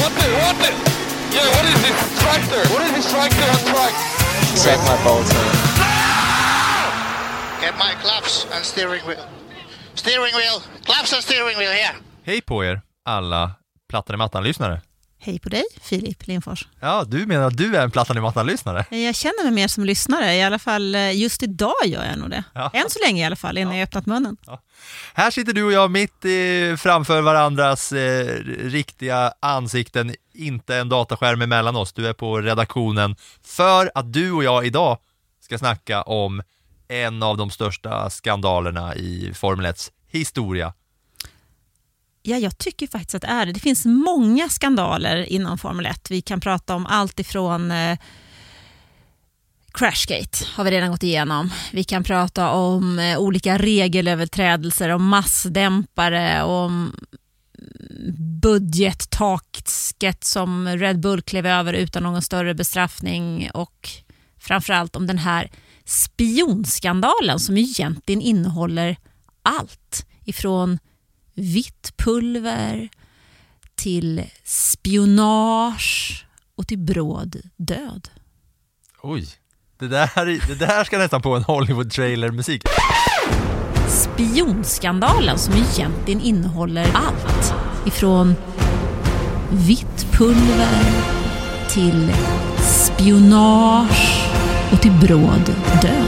What the, what the? Yeah, what is this tractor? What is this tractor on track? Suck my man. Get my claps and steering wheel. Steering wheel. Claps and steering wheel here. Hej på er, alla Plattan i mattan-lyssnare. Hej på dig, Filip Lindfors. Ja, du menar att du är en Plattan i mattan-lyssnare? Jag känner mig mer som lyssnare, i alla fall eh, just idag gör jag nog det. Ja. Än så länge i alla fall, innan jag öppnat munnen. Här sitter du och jag mitt framför varandras eh, riktiga ansikten, inte en dataskärm emellan oss. Du är på redaktionen för att du och jag idag ska snacka om en av de största skandalerna i Formel 1s historia. Ja, jag tycker faktiskt att det är det. Det finns många skandaler inom Formel 1. Vi kan prata om allt ifrån eh, Crashgate har vi redan gått igenom. Vi kan prata om eh, olika regelöverträdelser, om massdämpare, om mm, budgettaket som Red Bull klev över utan någon större bestraffning och framförallt om den här spionskandalen som egentligen innehåller allt ifrån vitt pulver till spionage och till bråd död. Oj, det där, det där ska nästan på en Hollywood-trailer-musik. Spionskandalen som egentligen innehåller allt ifrån vitt pulver till spionage och till bråd död.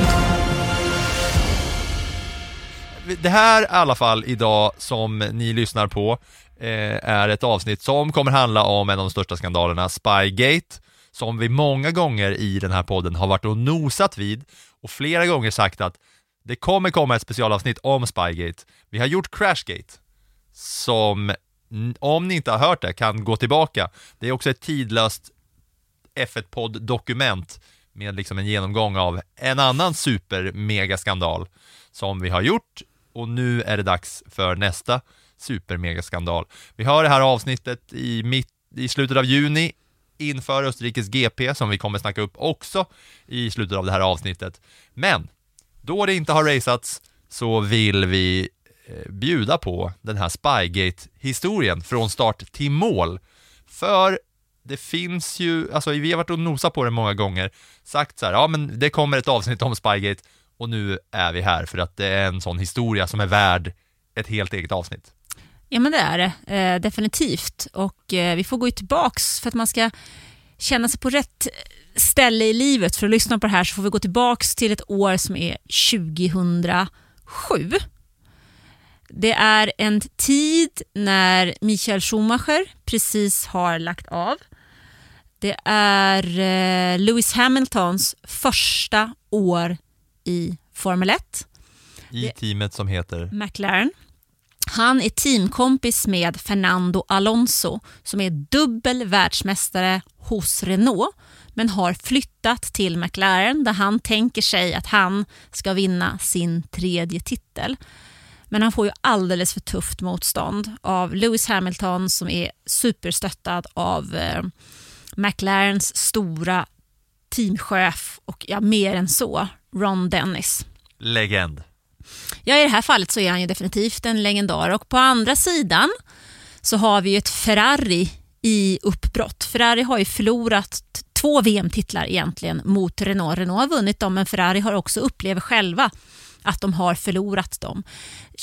Det här i alla fall idag som ni lyssnar på eh, är ett avsnitt som kommer handla om en av de största skandalerna, Spygate, som vi många gånger i den här podden har varit och nosat vid och flera gånger sagt att det kommer komma ett specialavsnitt om Spygate. Vi har gjort Crashgate, som om ni inte har hört det kan gå tillbaka. Det är också ett tidlöst F1-podd-dokument med liksom en genomgång av en annan super-megaskandal som vi har gjort och nu är det dags för nästa supermegaskandal. Vi har det här avsnittet i, mitt, i slutet av juni inför Österrikes GP som vi kommer snacka upp också i slutet av det här avsnittet. Men då det inte har raceats så vill vi eh, bjuda på den här Spygate-historien från start till mål. För det finns ju, alltså vi har varit och nosat på det många gånger, sagt så här, ja men det kommer ett avsnitt om Spygate och nu är vi här för att det är en sån historia som är värd ett helt eget avsnitt. Ja men det är det, eh, definitivt. Och eh, vi får gå tillbaks för att man ska känna sig på rätt ställe i livet. För att lyssna på det här så får vi gå tillbaks till ett år som är 2007. Det är en tid när Michael Schumacher precis har lagt av. Det är eh, Lewis Hamiltons första år i Formel 1. I teamet som heter McLaren. Han är teamkompis med Fernando Alonso som är dubbel världsmästare hos Renault men har flyttat till McLaren där han tänker sig att han ska vinna sin tredje titel. Men han får ju alldeles för tufft motstånd av Lewis Hamilton som är superstöttad av eh, McLarens stora teamchef och ja, mer än så, Ron Dennis. legend. Ja, i det här fallet så är han ju definitivt en legendar och på andra sidan så har vi ju ett Ferrari i uppbrott. Ferrari har ju förlorat två VM-titlar egentligen mot Renault. Renault har vunnit dem men Ferrari har också upplevt själva att de har förlorat dem.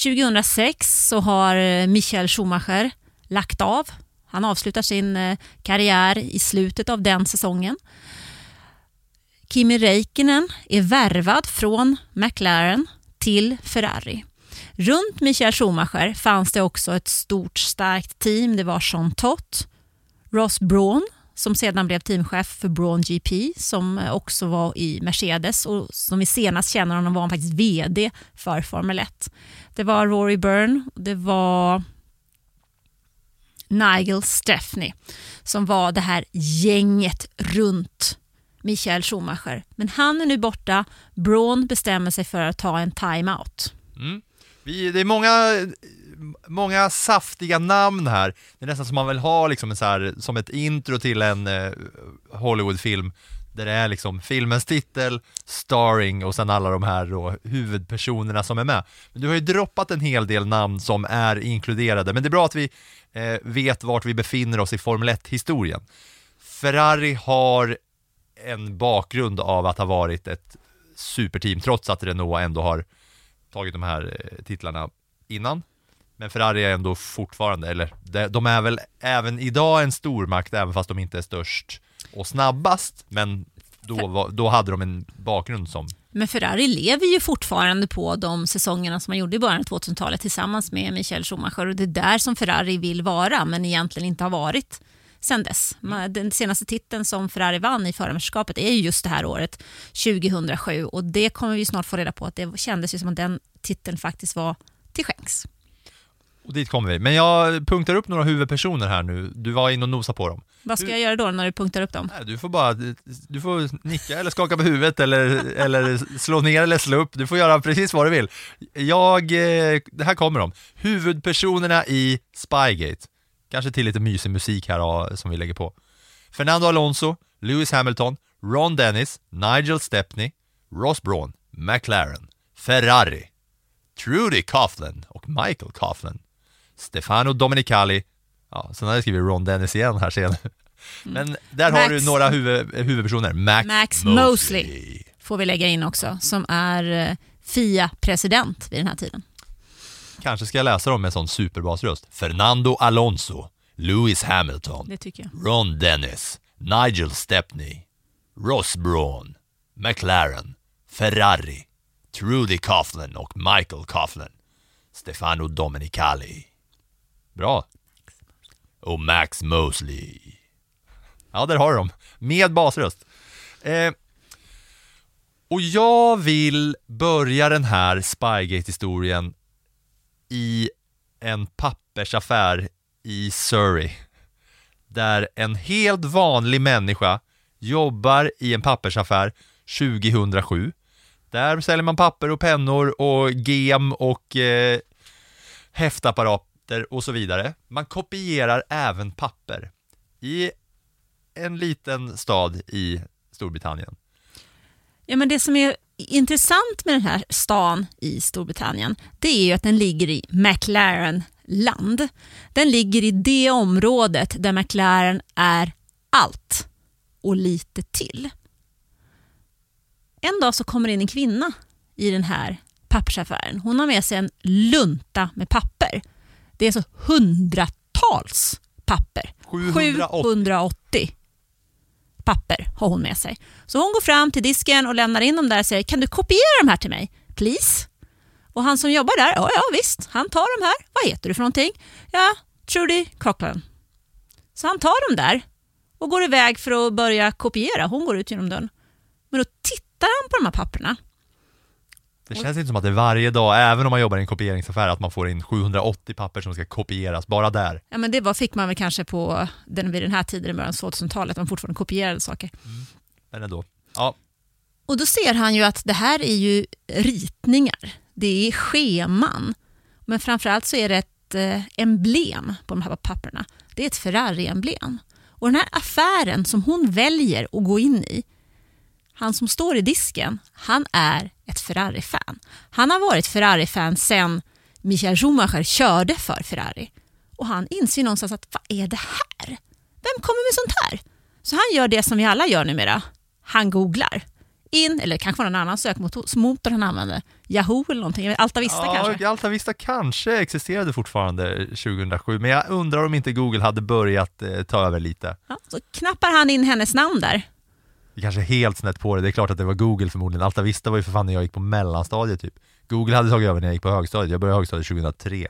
2006 så har eh, Michael Schumacher lagt av. Han avslutar sin eh, karriär i slutet av den säsongen. Kimi Räikkönen är värvad från McLaren till Ferrari. Runt Michael Schumacher fanns det också ett stort starkt team. Det var Jean Todt, Ross Brawn som sedan blev teamchef för Brawn GP som också var i Mercedes och som vi senast känner honom var han faktiskt VD för Formel 1. Det var Rory Byrne, det var Nigel Steffney som var det här gänget runt Michael Schumacher. Men han är nu borta. Braun bestämmer sig för att ta en time-out. Mm. Vi, det är många, många saftiga namn här. Det är nästan som man vill ha liksom en så här, som ett intro till en eh, Hollywoodfilm. Där det är liksom filmens titel, starring och sen alla de här då, huvudpersonerna som är med. Men du har ju droppat en hel del namn som är inkluderade, men det är bra att vi eh, vet vart vi befinner oss i Formel 1-historien. Ferrari har en bakgrund av att ha varit ett superteam, trots att Renault ändå har tagit de här eh, titlarna innan. Men Ferrari är ändå fortfarande, eller de, de är väl även idag en stormakt, även fast de inte är störst och snabbast. Men då, var, då hade de en bakgrund som Men Ferrari lever ju fortfarande på de säsongerna som man gjorde i början av 2000-talet tillsammans med Michael Schumacher och det är där som Ferrari vill vara men egentligen inte har varit sen dess. Den senaste titeln som Ferrari vann i förarmästerskapet är ju just det här året, 2007 och det kommer vi snart få reda på att det kändes ju som att den titeln faktiskt var till skänks. Och dit kommer vi. Men jag punktar upp några huvudpersoner här nu. Du var inne och nosade på dem. Vad ska jag göra då när du punktar upp dem? Nej, du får bara du får nicka eller skaka på huvudet eller, eller slå ner eller slå upp. Du får göra precis vad du vill. Jag, eh, här kommer de. Huvudpersonerna i Spygate. Kanske till lite mysig musik här som vi lägger på. Fernando Alonso, Lewis Hamilton, Ron Dennis, Nigel Stepney, Ross Braun, McLaren, Ferrari, Trudy Coughlin och Michael Coughlin, Stefano Domenicali, ja, sen har jag skrivit Ron Dennis igen här sen. Men där har Max- du några huvud, huvudpersoner. Max, Max Mosley. Mosley. får vi lägga in också, som är eh, FIA-president vid den här tiden. Kanske ska jag läsa dem med sån superbasröst. Fernando Alonso, Lewis Hamilton, Det tycker jag. Ron Dennis, Nigel Stepney, Ross Braun, McLaren, Ferrari, Trudy Coughlin och Michael Coughlin, Stefano Domenicali. Bra. Och Max Mosley. Ja, där har du dem. Med basröst. Eh, och jag vill börja den här Spygate-historien i en pappersaffär i Surrey där en helt vanlig människa jobbar i en pappersaffär 2007. Där säljer man papper och pennor och gem och eh, häftapparater och så vidare. Man kopierar även papper i en liten stad i Storbritannien. Ja, men det som är intressant med den här stan i Storbritannien det är ju att den ligger i McLaren-land. Den ligger i det området där McLaren är allt och lite till. En dag så kommer det in en kvinna i den här pappersaffären. Hon har med sig en lunta med papper. Det är så hundratals papper. 780. 780 papper har hon med sig. Så hon går fram till disken och lämnar in dem där och säger kan du kopiera de här till mig, please? Och han som jobbar där, ja, ja visst, han tar de här. Vad heter du för någonting? Ja, Trudy Cochran. Så han tar dem där och går iväg för att börja kopiera. Hon går ut genom dörren. Men då tittar han på de här papperna. Det känns inte som att det är varje dag, även om man jobbar i en kopieringsaffär, att man får in 780 papper som ska kopieras, bara där. Ja, men det var, fick man väl kanske på den, vid den här tiden i början av 2000-talet, man fortfarande kopierade saker. Men ändå. Ja, Och då ser han ju att det här är ju ritningar, det är scheman. Men framförallt så är det ett eh, emblem på de här papperna. Det är ett Ferrari-emblem. Och den här affären som hon väljer att gå in i, han som står i disken, han är ett Ferrari-fan. Han har varit Ferrari-fan sedan Michael Schumacher körde för Ferrari. Och han inser någonstans att vad är det här? Vem kommer med sånt här? Så han gör det som vi alla gör numera. Han googlar in, eller kanske var någon annan sökmotor motor han använde. Yahoo eller någonting, Alta Vista ja kanske. Alta Vista kanske existerade fortfarande 2007, men jag undrar om inte Google hade börjat eh, ta över lite. Ja, så knappar han in hennes namn där. Det kanske är helt snett på det, det är klart att det var Google förmodligen. Alta Vista var ju för fan när jag gick på mellanstadiet typ. Google hade tagit över när jag gick på högstadiet, jag började högstadiet 2003.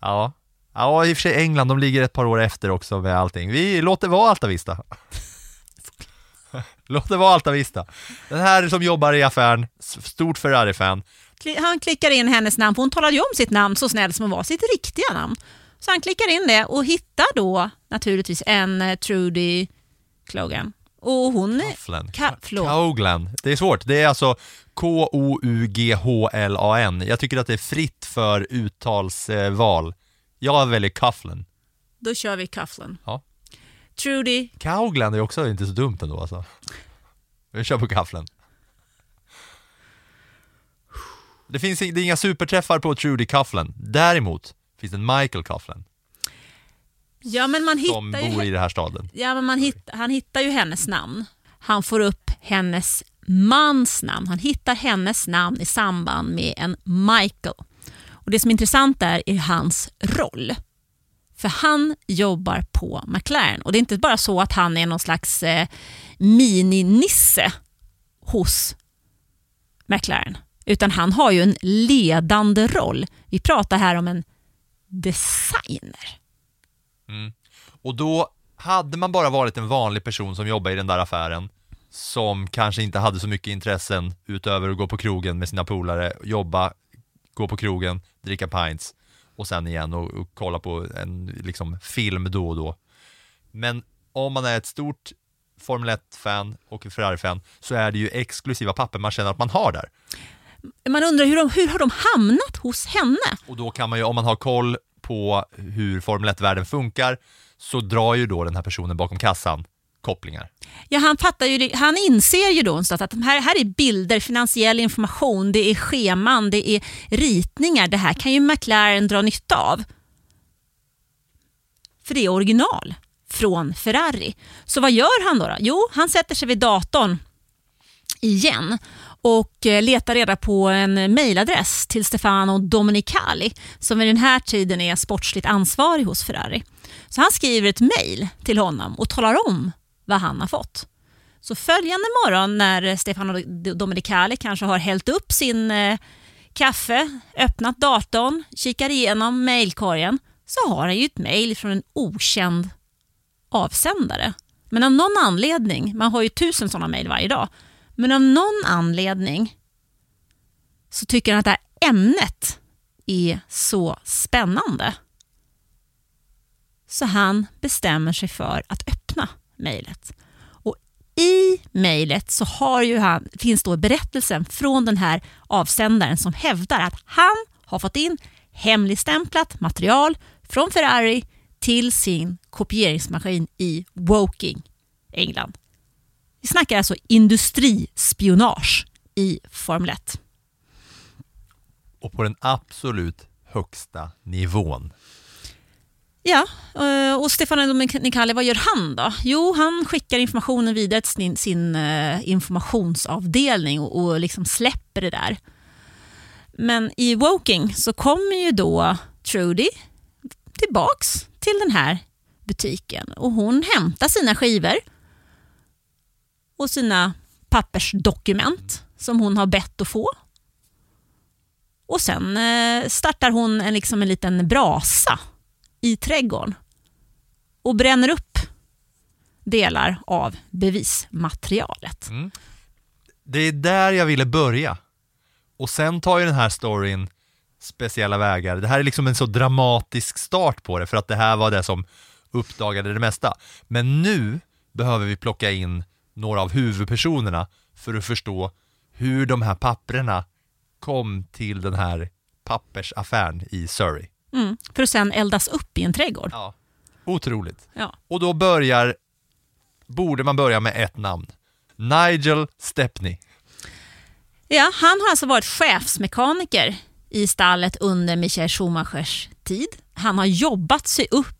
Ja, ja i och för sig England, de ligger ett par år efter också med allting. Vi låter vara Alta Vista. Låt det vara Alta Vista. Den här som jobbar i affären, stort Ferrari-fan, Han klickar in hennes namn, för hon talade ju om sitt namn så snäll som hon var, sitt riktiga namn. Så han klickar in det och hittar då naturligtvis en eh, Trudy Clogan. Och hon är... Coughlin. Ka-. Coughlin. Det är svårt. Det är alltså K-O-U-G-H-L-A-N. Jag tycker att det är fritt för uttalsval. Jag väljer Coughlin. Då kör vi Coughlin. Ja. Trudy Coughlin är också inte så dumt ändå alltså. Vi kör på Coughlin. Det finns det är inga superträffar på Trudy Coughlin. Däremot finns det en Michael Coughlin Ja, men man som hittar ju... bor i den här staden. Ja, men man hitt, han hittar ju hennes namn. Han får upp hennes mans namn. Han hittar hennes namn i samband med en Michael. Och Det som är intressant där är hans roll. För han jobbar på McLaren. Och det är inte bara så att han är någon slags eh, mininisse hos McLaren. Utan han har ju en ledande roll. Vi pratar här om en designer. Och då hade man bara varit en vanlig person som jobbade i den där affären som kanske inte hade så mycket intressen utöver att gå på krogen med sina polare, jobba, gå på krogen, dricka pints och sen igen och, och kolla på en liksom, film då och då. Men om man är ett stort Formel 1-fan och Ferrari-fan så är det ju exklusiva papper man känner att man har där. Man undrar hur, de, hur har de hamnat hos henne? Och då kan man ju, om man har koll på hur Formel 1-världen funkar, så drar ju då den här personen bakom kassan kopplingar. Ja, han, fattar ju, det- han inser ju då att de här, här är bilder, finansiell information, det är scheman, det är ritningar. Det här kan ju McLaren dra nytta av. För det är original från Ferrari. Så vad gör han då? då? Jo, han sätter sig vid datorn igen och eh, leta letar reda på en mejladress till Stefano Domenicali som vid den här tiden är sportsligt ansvarig hos Ferrari. Så han skriver ett mejl till honom och talar om vad han har fått. Så följande morgon när Stefano Domenicali kanske har hällt upp sin eh, kaffe, öppnat datorn, kikar igenom mejlkorgen så har han ju ett mejl från en okänd avsändare. Men av någon anledning, man har ju tusen sådana mejl varje dag, men av någon anledning så tycker han att det här ämnet är så spännande. Så han bestämmer sig för att öppna mejlet. Och I mejlet så har ju han, finns då berättelsen från den här avsändaren som hävdar att han har fått in hemligstämplat material från Ferrari till sin kopieringsmaskin i Woking, England. Vi snackar alltså industrispionage i Formel 1. Och på den absolut högsta nivån. Ja, eh, och Stefano Domenicali, vad gör han då? Jo, han skickar informationen vidare till sin, sin eh, informationsavdelning och, och liksom släpper det där. Men i Woking så kommer ju då Trudy tillbaks till den här butiken och hon hämtar sina skivor och sina pappersdokument som hon har bett att få. Och sen eh, startar hon en, liksom en liten brasa i trädgården och bränner upp delar av bevismaterialet. Mm. Det är där jag ville börja. Och sen tar ju den här storyn speciella vägar. Det här är liksom en så dramatisk start på det för att det här var det som uppdagade det mesta. Men nu behöver vi plocka in några av huvudpersonerna för att förstå hur de här papprena kom till den här pappersaffären i Surrey. Mm, för att sen eldas upp i en trädgård. Ja. Otroligt. Ja. Och då börjar, borde man börja med ett namn. Nigel Stepney. Ja, han har alltså varit chefsmekaniker i stallet under Michael Schumachers tid. Han har jobbat sig upp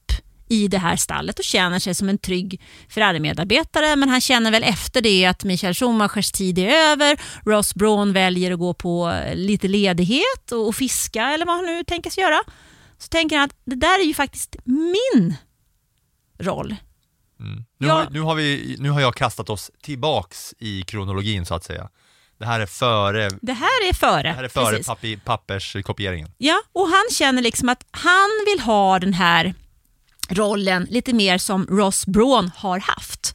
i det här stallet och känner sig som en trygg Ferrari-medarbetare men han känner väl efter det att Michael Schumachers tid är över. Ross Braun väljer att gå på lite ledighet och, och fiska eller vad han nu tänker sig göra. Så tänker han att det där är ju faktiskt min roll. Nu, Ja. har, nu, har vi, nu har jag kastat oss tillbaks i kronologin så att säga. Det här är före, Det här är före. det här är före pappi, papperskopieringen. Ja, och han känner liksom att han vill ha den här rollen lite mer som Ross Braun har haft.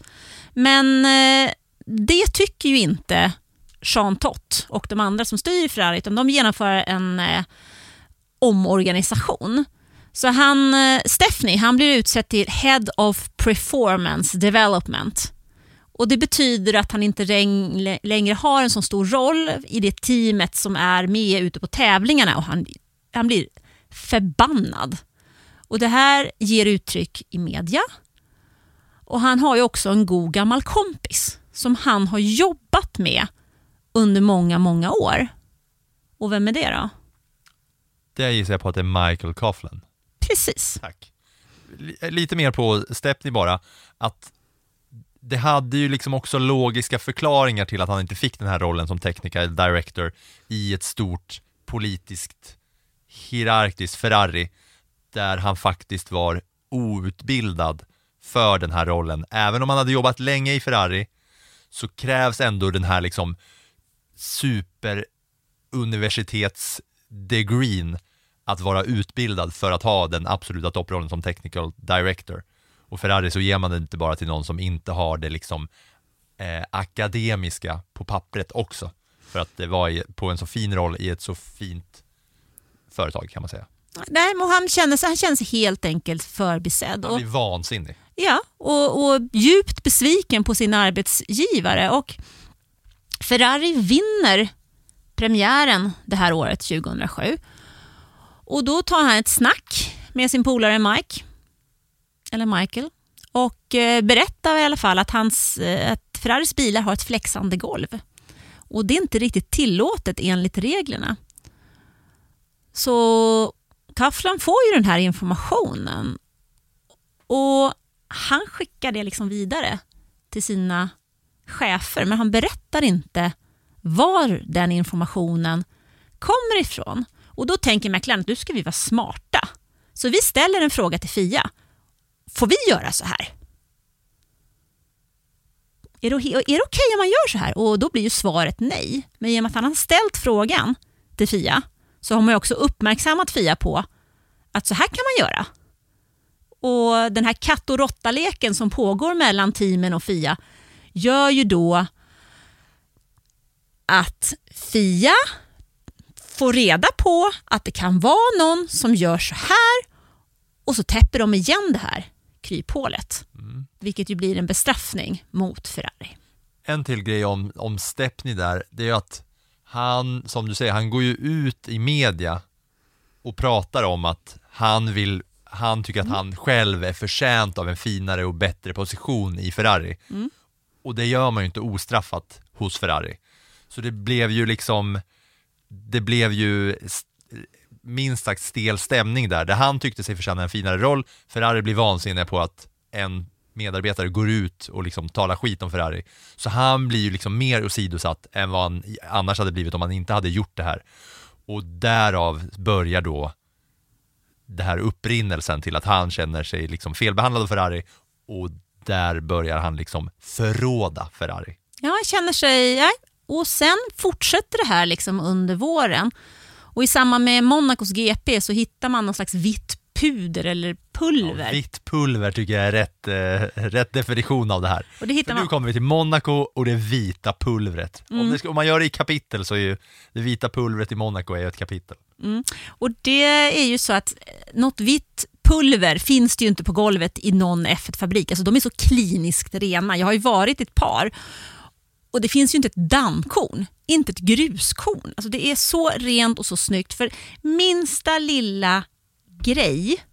Men eh, det tycker ju inte Jean Tott och de andra som styr Ferrari, utan de genomför en eh, omorganisation. Så han, eh, Stephanie han blir utsedd till Head of Performance Development. Och Det betyder att han inte längre har en så stor roll i det teamet som är med ute på tävlingarna och han, han blir förbannad. Och Det här ger uttryck i media och han har ju också en god gammal kompis som han har jobbat med under många, många år. Och vem är det då? Det gissar jag på att det är Michael Coughlin. Precis. Tack. Li- Lite mer på Stepney bara, att det hade ju liksom också logiska förklaringar till att han inte fick den här rollen som technical director i ett stort politiskt hierarkiskt Ferrari där han faktiskt var outbildad för den här rollen. Även om han hade jobbat länge i Ferrari så krävs ändå den här liksom superuniversitetsdegreen att vara utbildad för att ha den absoluta topprollen som technical director. Och Ferrari så ger man det inte bara till någon som inte har det liksom eh, akademiska på pappret också. För att det var i, på en så fin roll i ett så fint företag kan man säga. Nej, men han, känner han känner sig helt enkelt förbisedd. Han Och, blir vansinnig. ja, och, och djupt besviken på sin arbetsgivare. Och Ferrari vinner premiären det här året, 2007. Och Då tar han ett snack med sin polare Mike, eller Michael, och eh, berättar i alla fall att, hans, eh, att Ferraris bilar har ett flexande golv. Och Det är inte riktigt tillåtet enligt reglerna. Så Tafflan får ju den här informationen och han skickar det liksom vidare till sina chefer men han berättar inte var den informationen kommer ifrån. Och Då tänker mäklaren att nu ska vi vara smarta. Så vi ställer en fråga till Fia. Får vi göra så här? Är det, är det okej om man gör så här? Och Då blir ju svaret nej. Men i och med att han har ställt frågan till Fia så har man också uppmärksammat Fia på att så här kan man göra. Och Den här katt och råtta-leken som pågår mellan teamen och Fia gör ju då att Fia får reda på att det kan vara någon som gör så här och så täpper de igen det här kryphålet. Vilket ju blir en bestraffning mot Ferrari. En till grej om, om Stepney där, det är att han, som du säger, han går ju ut i media och pratar om att han vill han tycker att han själv är förtjänt av en finare och bättre position i Ferrari. Och det gör man ju inte ostraffat hos Ferrari. Så det blev ju liksom, det blev ju st- minst sagt stel stämning där, där han tyckte sig förtjäna en finare roll. Ferrari blir vansinniga på att en medarbetare går ut och liksom talar skit om Ferrari. Så han blir ju liksom mer åsidosatt än vad han annars hade blivit om han inte hade gjort det här. Och därav börjar då det här upprinnelsen till att han känner sig liksom felbehandlad av Ferrari och där börjar han liksom förråda Ferrari. Ja, han känner sig... Ja. Och sen fortsätter det här liksom under våren. Och I samband med Monacos GP så hittar man någon slags vitt puder eller pulver. Ja, vitt pulver tycker jag är rätt, eh, rätt definition av det här. Och det hittar För man- nu kommer vi till Monaco och det vita pulvret. Om, det ska, om man gör det i kapitel så är ju det vita pulvret i Monaco är ett kapitel. Och Det är ju så att eh, något vitt pulver finns det ju inte på golvet i någon F1-fabrik. Alltså, de är så kliniskt rena. Jag har ju varit i ett par och det finns ju inte ett dammkorn, inte ett gruskorn. Alltså, det är så rent och så snyggt. För minsta lilla grej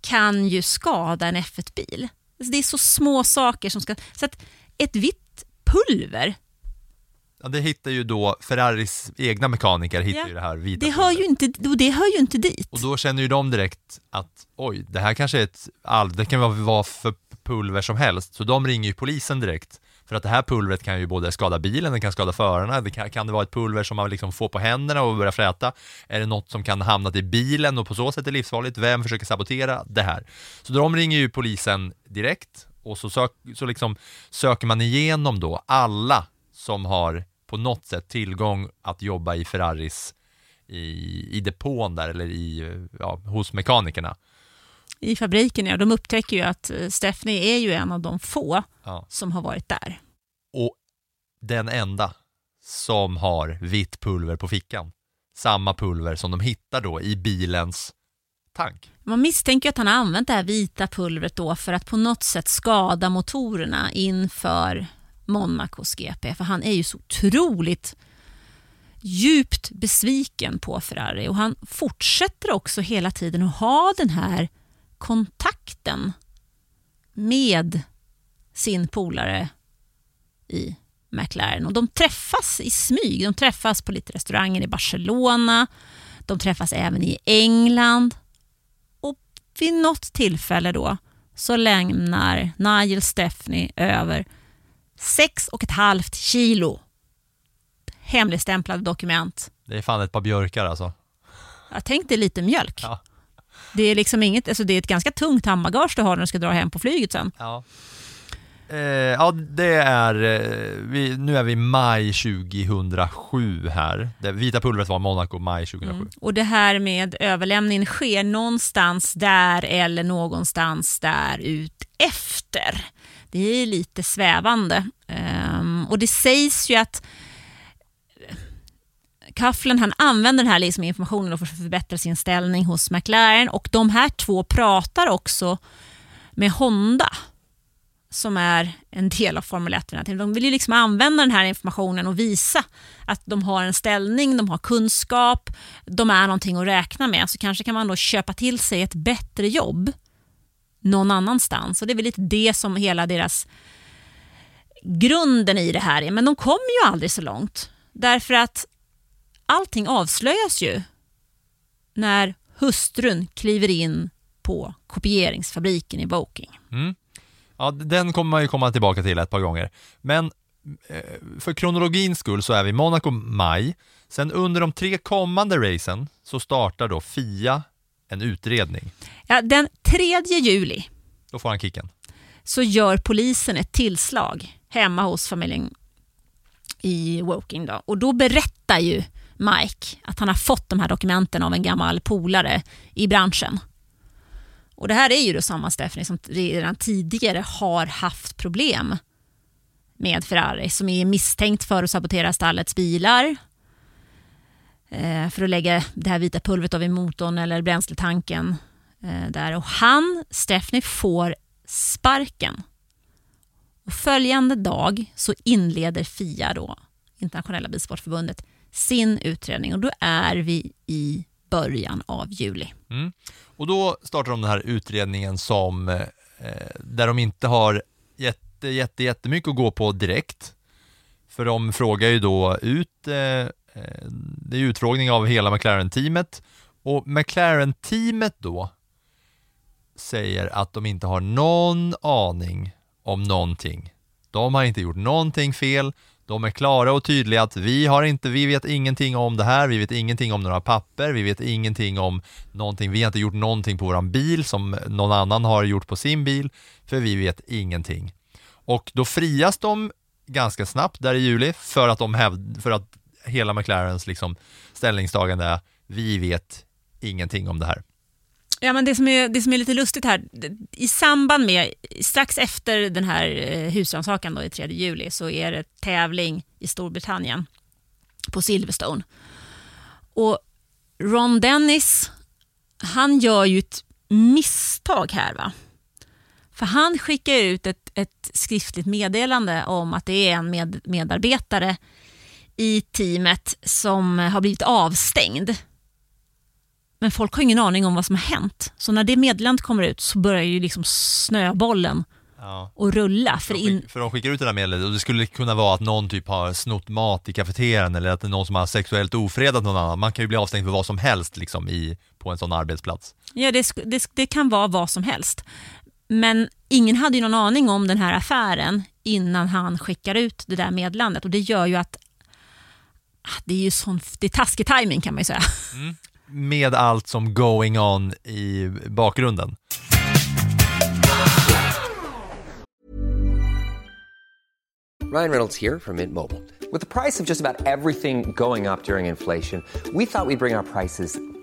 kan ju skada en F1-bil. Alltså, det är så små saker som ska... Så att ett vitt pulver, Ja, det hittar ju då Ferraris egna mekaniker hittar Ja, ju det här vita det hör, ju inte, det hör ju inte dit. Och då känner ju de direkt att oj, det här kanske är ett all, det kan vara vad för pulver som helst. Så de ringer ju polisen direkt. För att det här pulvret kan ju både skada bilen, det kan skada förarna, det kan, kan det vara ett pulver som man liksom får på händerna och börjar fräta? Är det något som kan hamna i bilen och på så sätt är livsfarligt? Vem försöker sabotera det här? Så de ringer ju polisen direkt och så, sök, så liksom söker man igenom då alla som har på något sätt tillgång att jobba i Ferraris i, i depån där eller i, ja, hos mekanikerna i fabriken. Ja. De upptäcker ju att eh, Stephanie är ju en av de få Ja. som har varit där. Och den enda som har vitt pulver på fickan. Samma pulver som de hittar då i bilens tank. Man misstänker att han har använt det här vita pulvret då för att på något sätt skada motorerna inför Monacos GP. För han är ju så otroligt djupt besviken på Ferrari och han fortsätter också hela tiden att ha den här kontakten med sin polare i McLaren. Och de träffas i smyg. De träffas på lite restauranger i Barcelona. De träffas även i England. Och vid något tillfälle då så lämnar Nigel Steffney över sex och ett halvt kilo hemligstämplade dokument. Det är fan ett par björkar alltså. Jag tänkte lite mjölk. Ja. Det är liksom inget, alltså det är ett ganska tungt handbagage du har när du ska dra hem på flyget sen. Ja. Eh, ja, det är, eh, vi, nu är vi maj 2007 här. Det vita pulvret var Monaco maj 2007. Och det här med överlämningen sker någonstans där eller någonstans där ut efter. Det är lite svävande. Ehm, och det sägs ju att Coughlin han använder den här liksom informationen för att förbättra sin ställning hos McLaren och de här två pratar också med Honda som är en del av Formel 1. De vill ju liksom använda den här informationen och visa att de har en ställning, de har kunskap, de är någonting att räkna med. Så kanske kan man då köpa till sig ett bättre jobb någon annanstans. Och Det är väl lite det som hela deras grunden i det här är. Men de kommer ju aldrig så långt. Därför att allting avslöjas ju när hustrun kliver in på kopieringsfabriken i Woking. Ja, den kommer man ju komma tillbaka till ett par gånger. Men eh, för kronologins skull så är vi Monaco maj. Sen under de tre kommande racen så startar då FIA en utredning. Ja, den 3 juli Då får han kicken. så gör polisen ett tillslag hemma hos familjen i Woking. Då. Och då berättar ju Mike att han har fått de här dokumenten av en gammal polare i branschen. Och Det här är ju då samma Stephanie som redan tidigare har haft problem med Ferrari som är misstänkt för att sabotera stallets bilar eh, för att lägga det här vita pulvret av i motorn eller bränsletanken eh, där. Och han, Stephanie, får sparken. Och följande dag så inleder FIA, då, Internationella Bilsportförbundet, sin utredning och då är vi i början av juli. Mm. Och då startar de den här utredningen som, eh, eh, där de inte har jätte, jätte, jättemycket att gå på direkt. För de frågar ju då ut, eh, eh, det är utfrågning av hela McLaren-teamet och McLaren-teamet då säger att de inte har någon aning om någonting. De har inte gjort någonting fel. De är klara och tydliga att vi har inte, vi vet ingenting om det här, vi vet ingenting om några papper, vi vet ingenting om någonting, vi har inte gjort någonting på våran bil som någon annan har gjort på sin bil, för vi vet ingenting. Och då frias de ganska snabbt där i juli för att de hävd, för att hela McLarens liksom ställningstagande är vi vet ingenting om det här. Ja, men det, som är, det som är lite lustigt här, i samband med, strax efter den här eh, husrannsakan i 3 juli så är det tävling i Storbritannien på Silverstone. Och Ron Dennis, han gör ju ett misstag här. va? För han skickar ut ett, ett skriftligt meddelande om att det är en med, medarbetare i teamet som har blivit avstängd. Men folk har ingen aning om vad som har hänt. Så när det meddelandet kommer ut så börjar ju liksom snöbollen Ja. att rulla. För in, de, för de skickar ut det där meddelandet och det skulle kunna vara att någon typ har snott mat i kafeterian eller att det är någon som har sexuellt ofredat någon annan. Man kan ju bli avstängd för vad som helst liksom i, på en sån arbetsplats. ja, det, det, det kan vara vad som helst. Men ingen hade ju någon aning om den här affären innan han skickar ut det där meddelandet. Och det gör ju att ah, det är ju sån, det är taskig timing kan man ju säga. Med allt som going on i bakgrunden. Ryan Reynolds here from Mint Mobile. With the price of just about everything going up during inflation, we thought we'd bring our prices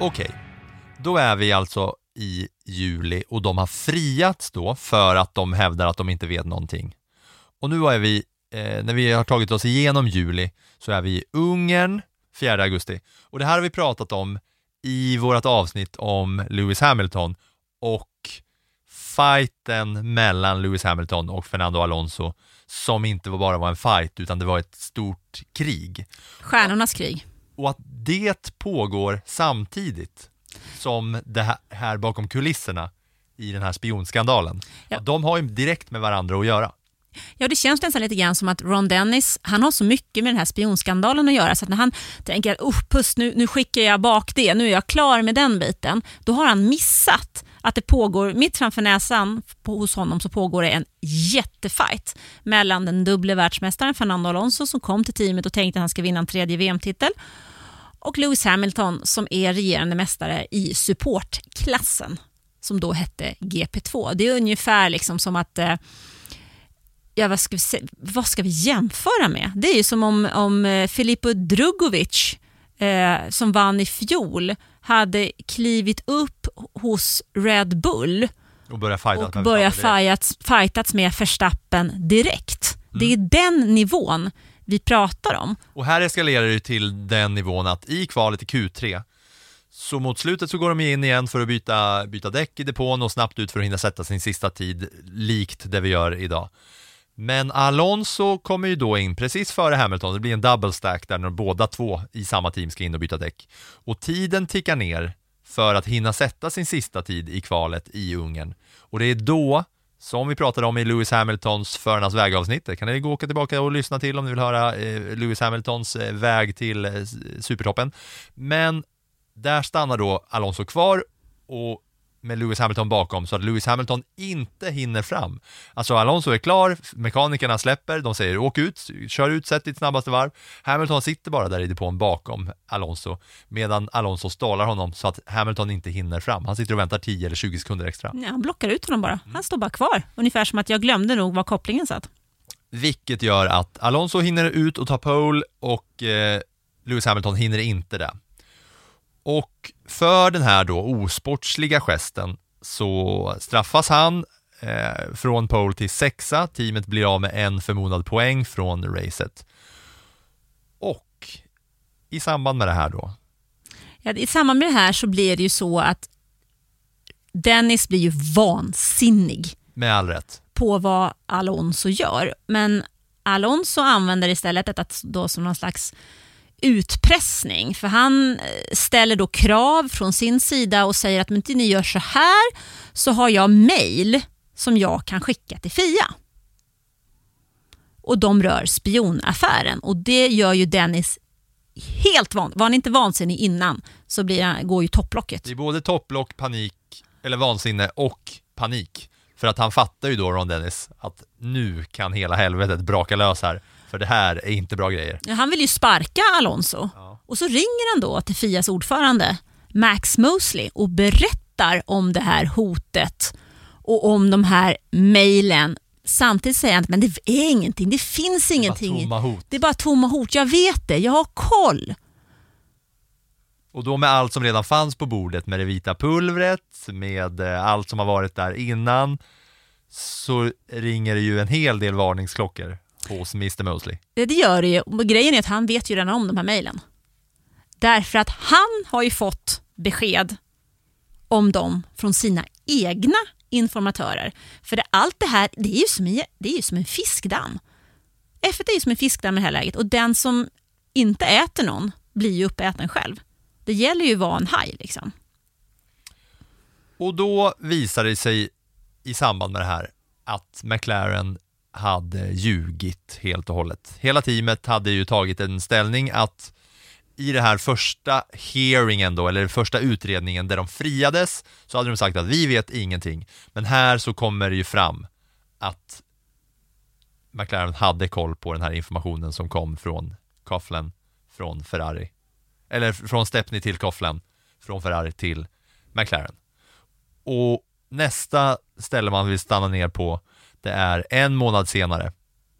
Okej, då är vi alltså i juli och de har friats då för att de hävdar att de inte vet någonting. Och nu är vi, eh, när vi har tagit oss igenom juli, så är vi i Ungern 4 augusti. Och det här har vi pratat om i vårt avsnitt om Lewis Hamilton och fighten mellan Lewis Hamilton och Fernando Alonso som inte bara var en fight utan det var ett stort krig. Stjärnornas krig. Och att det pågår samtidigt som det här, bakom kulisserna i den här spionskandalen. Ja. De har ju direkt med varandra att göra. Ja, det känns nästan lite grann som att Ron Dennis, han har så mycket med den här spionskandalen att göra så att när han tänker att oh, puss, nu, nu skickar jag bak det, nu är jag klar med den biten, då har han missat att det pågår, mitt framför näsan på, hos honom så pågår det en jättefight mellan den dubbla världsmästaren Fernando Alonso som kom till teamet och tänkte att han ska vinna en tredje VM-titel och Lewis Hamilton som är regerande mästare i supportklassen som då hette GP2. Det är ungefär liksom som att eh, ja, vad, ska vi, vad ska vi jämföra med? Det är ju som om, om eh, Filippo Drugovic eh, som vann i fjol hade klivit upp hos Red Bull Och börja fighta och börjat fightats, fightats med Verstappen direkt. Det är den nivån vi pratar om. Och här eskalerar det till den nivån att i kvalet i Q3 så mot slutet så går de in igen för att byta, byta däck i depån och snabbt ut för att hinna sätta sin sista tid, likt det vi gör idag. Men Alonso kommer ju då in precis före Hamilton, det blir en double stack där när båda två i samma team ska in och byta däck. Och tiden tickar ner för att hinna sätta sin sista tid i kvalet i Ungern. Och det är då, som vi pratade om i Lewis Hamiltons Förarnas vägavsnitt, det kan ni gå och åka tillbaka och lyssna till om ni vill höra eh, Lewis Hamiltons eh, väg till eh, supertoppen. Men där stannar då Alonso kvar och med Lewis Hamilton bakom så att Lewis Hamilton inte hinner fram. Alltså Alonso är klar, mekanikerna släpper, de säger åk ut, kör ut, sätt ditt snabbaste varv. Hamilton sitter bara där i depån bakom Alonso medan Alonso stålar honom så att Hamilton inte hinner fram. Han sitter och väntar 10 eller 20 sekunder extra. Ja, han blockar ut honom bara. Han står bara kvar. Ungefär som att jag glömde nog var kopplingen satt. Vilket gör att Alonso hinner ut och ta pole och eh, Lewis Hamilton hinner inte det. Och för den här då osportsliga gesten så straffas han eh, från pole till sexa. Teamet blir av med en förmodad poäng från racet. Och i samband med det här då, Ja, I samband med det här så blir det ju så att Dennis blir ju vansinnig med all rätt, på vad Alonso gör. Men Alonso använder istället detta då som någon slags utpressning. För han eh, ställer då krav från sin sida och säger att om inte ni gör så här så har jag mail som jag kan skicka till Fia. Och de rör spionaffären och det gör ju Dennis helt van. Var han inte vansinnig innan så blir han, går ju topplocket. det är både topplock, panik, eller vansinne och panik. För att han fattar ju då, Ron Dennis, att nu kan hela helvetet braka lös här. För det här är inte bra grejer. Ja, Han vill ju sparka Alonso och så ringer han då till Fias ordförande Max Mosley och berättar om det här hotet och om de här mejlen. Samtidigt säger han att men det är ingenting, det finns ingenting. tomma hot. Det är bara tomma hot. Jag vet det, jag har koll. Och då med allt som redan fanns på bordet, med det vita pulvret, med eh, allt som har varit där innan, så ringer det ju en hel del varningsklockor hos Mr Mosley. Det, gör det ju. Och Grejen är att han vet ju redan om de här mejlen. Därför att han har ju fått besked om dem från sina egna informatörer. För det, allt det här det är, ju som en, det är ju som en fiskdamm. F1 är ju som en fiskdamm i det här läget och den som inte äter någon blir ju uppäten själv. Det gäller ju att vara en haj. Liksom. Och då visade det sig i samband med det här att McLaren hade ljugit helt och hållet. Hela teamet hade ju tagit en ställning att i det här första hearingen då, eller första utredningen där de friades, så hade de sagt att vi vet ingenting. Men här så kommer det ju fram att McLaren hade koll på den här informationen som kom från Coughlin, från Ferrari. Eller från Stepney till Coughlin, från Ferrari till McLaren. Och nästa ställe man vill stanna ner på, det är en månad senare